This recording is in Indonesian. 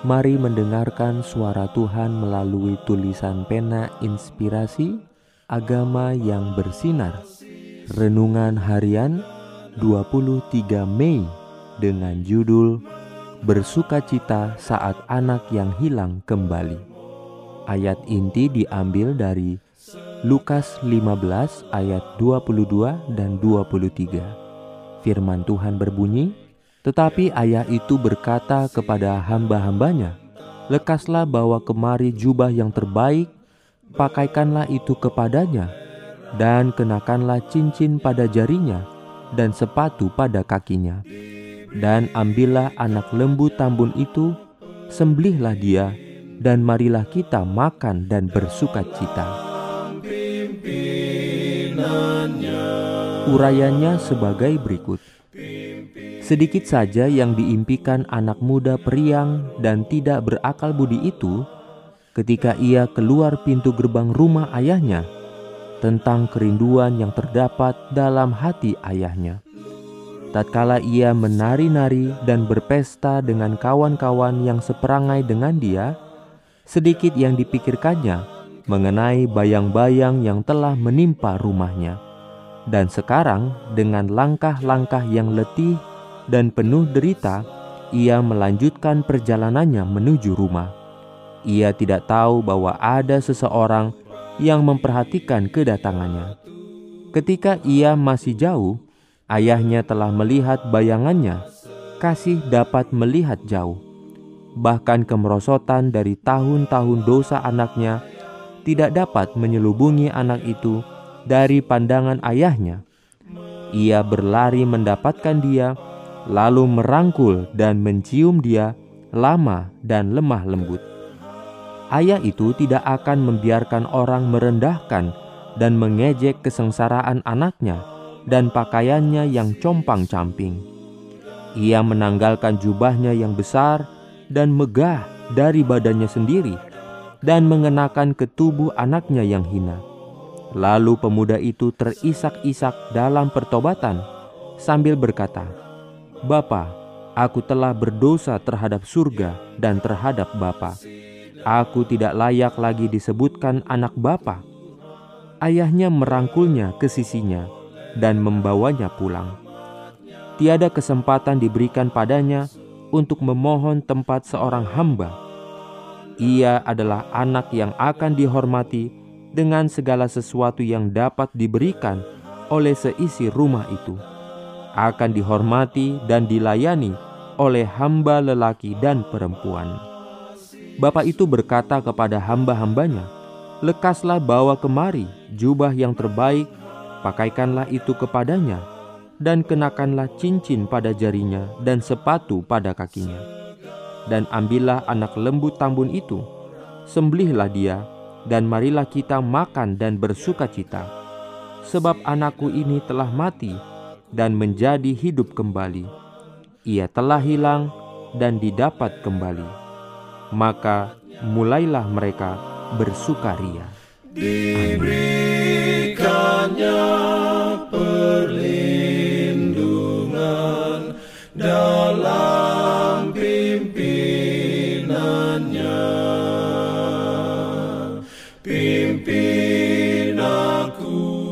Mari mendengarkan suara Tuhan melalui tulisan pena inspirasi agama yang bersinar. Renungan harian 23 Mei dengan judul Bersukacita saat anak yang hilang kembali. Ayat inti diambil dari Lukas 15 ayat 22 dan 23. Firman Tuhan berbunyi, tetapi ayah itu berkata kepada hamba-hambanya, Lekaslah bawa kemari jubah yang terbaik, pakaikanlah itu kepadanya, dan kenakanlah cincin pada jarinya, dan sepatu pada kakinya. Dan ambillah anak lembu tambun itu, sembelihlah dia, dan marilah kita makan dan bersuka cita. Urayanya sebagai berikut. Sedikit saja yang diimpikan anak muda periang dan tidak berakal budi itu ketika ia keluar pintu gerbang rumah ayahnya tentang kerinduan yang terdapat dalam hati ayahnya. Tatkala ia menari-nari dan berpesta dengan kawan-kawan yang seperangai dengan dia, sedikit yang dipikirkannya mengenai bayang-bayang yang telah menimpa rumahnya. Dan sekarang dengan langkah-langkah yang letih dan penuh derita, ia melanjutkan perjalanannya menuju rumah. Ia tidak tahu bahwa ada seseorang yang memperhatikan kedatangannya. Ketika ia masih jauh, ayahnya telah melihat bayangannya. Kasih dapat melihat jauh. Bahkan kemerosotan dari tahun-tahun dosa anaknya tidak dapat menyelubungi anak itu dari pandangan ayahnya. Ia berlari mendapatkan dia lalu merangkul dan mencium dia lama dan lemah lembut. Ayah itu tidak akan membiarkan orang merendahkan dan mengejek kesengsaraan anaknya dan pakaiannya yang compang-camping. Ia menanggalkan jubahnya yang besar dan megah dari badannya sendiri dan mengenakan ke tubuh anaknya yang hina. Lalu pemuda itu terisak-isak dalam pertobatan sambil berkata, Bapa, aku telah berdosa terhadap surga dan terhadap Bapa. Aku tidak layak lagi disebutkan anak Bapa. Ayahnya merangkulnya ke sisinya dan membawanya pulang. Tiada kesempatan diberikan padanya untuk memohon tempat seorang hamba. Ia adalah anak yang akan dihormati dengan segala sesuatu yang dapat diberikan oleh seisi rumah itu akan dihormati dan dilayani oleh hamba lelaki dan perempuan. Bapak itu berkata kepada hamba-hambanya, Lekaslah bawa kemari jubah yang terbaik, pakaikanlah itu kepadanya, dan kenakanlah cincin pada jarinya dan sepatu pada kakinya. Dan ambillah anak lembu tambun itu, sembelihlah dia, dan marilah kita makan dan bersuka cita. Sebab anakku ini telah mati dan menjadi hidup kembali. Ia telah hilang dan didapat kembali. Maka mulailah mereka bersukaria. Diberikannya perlindungan dalam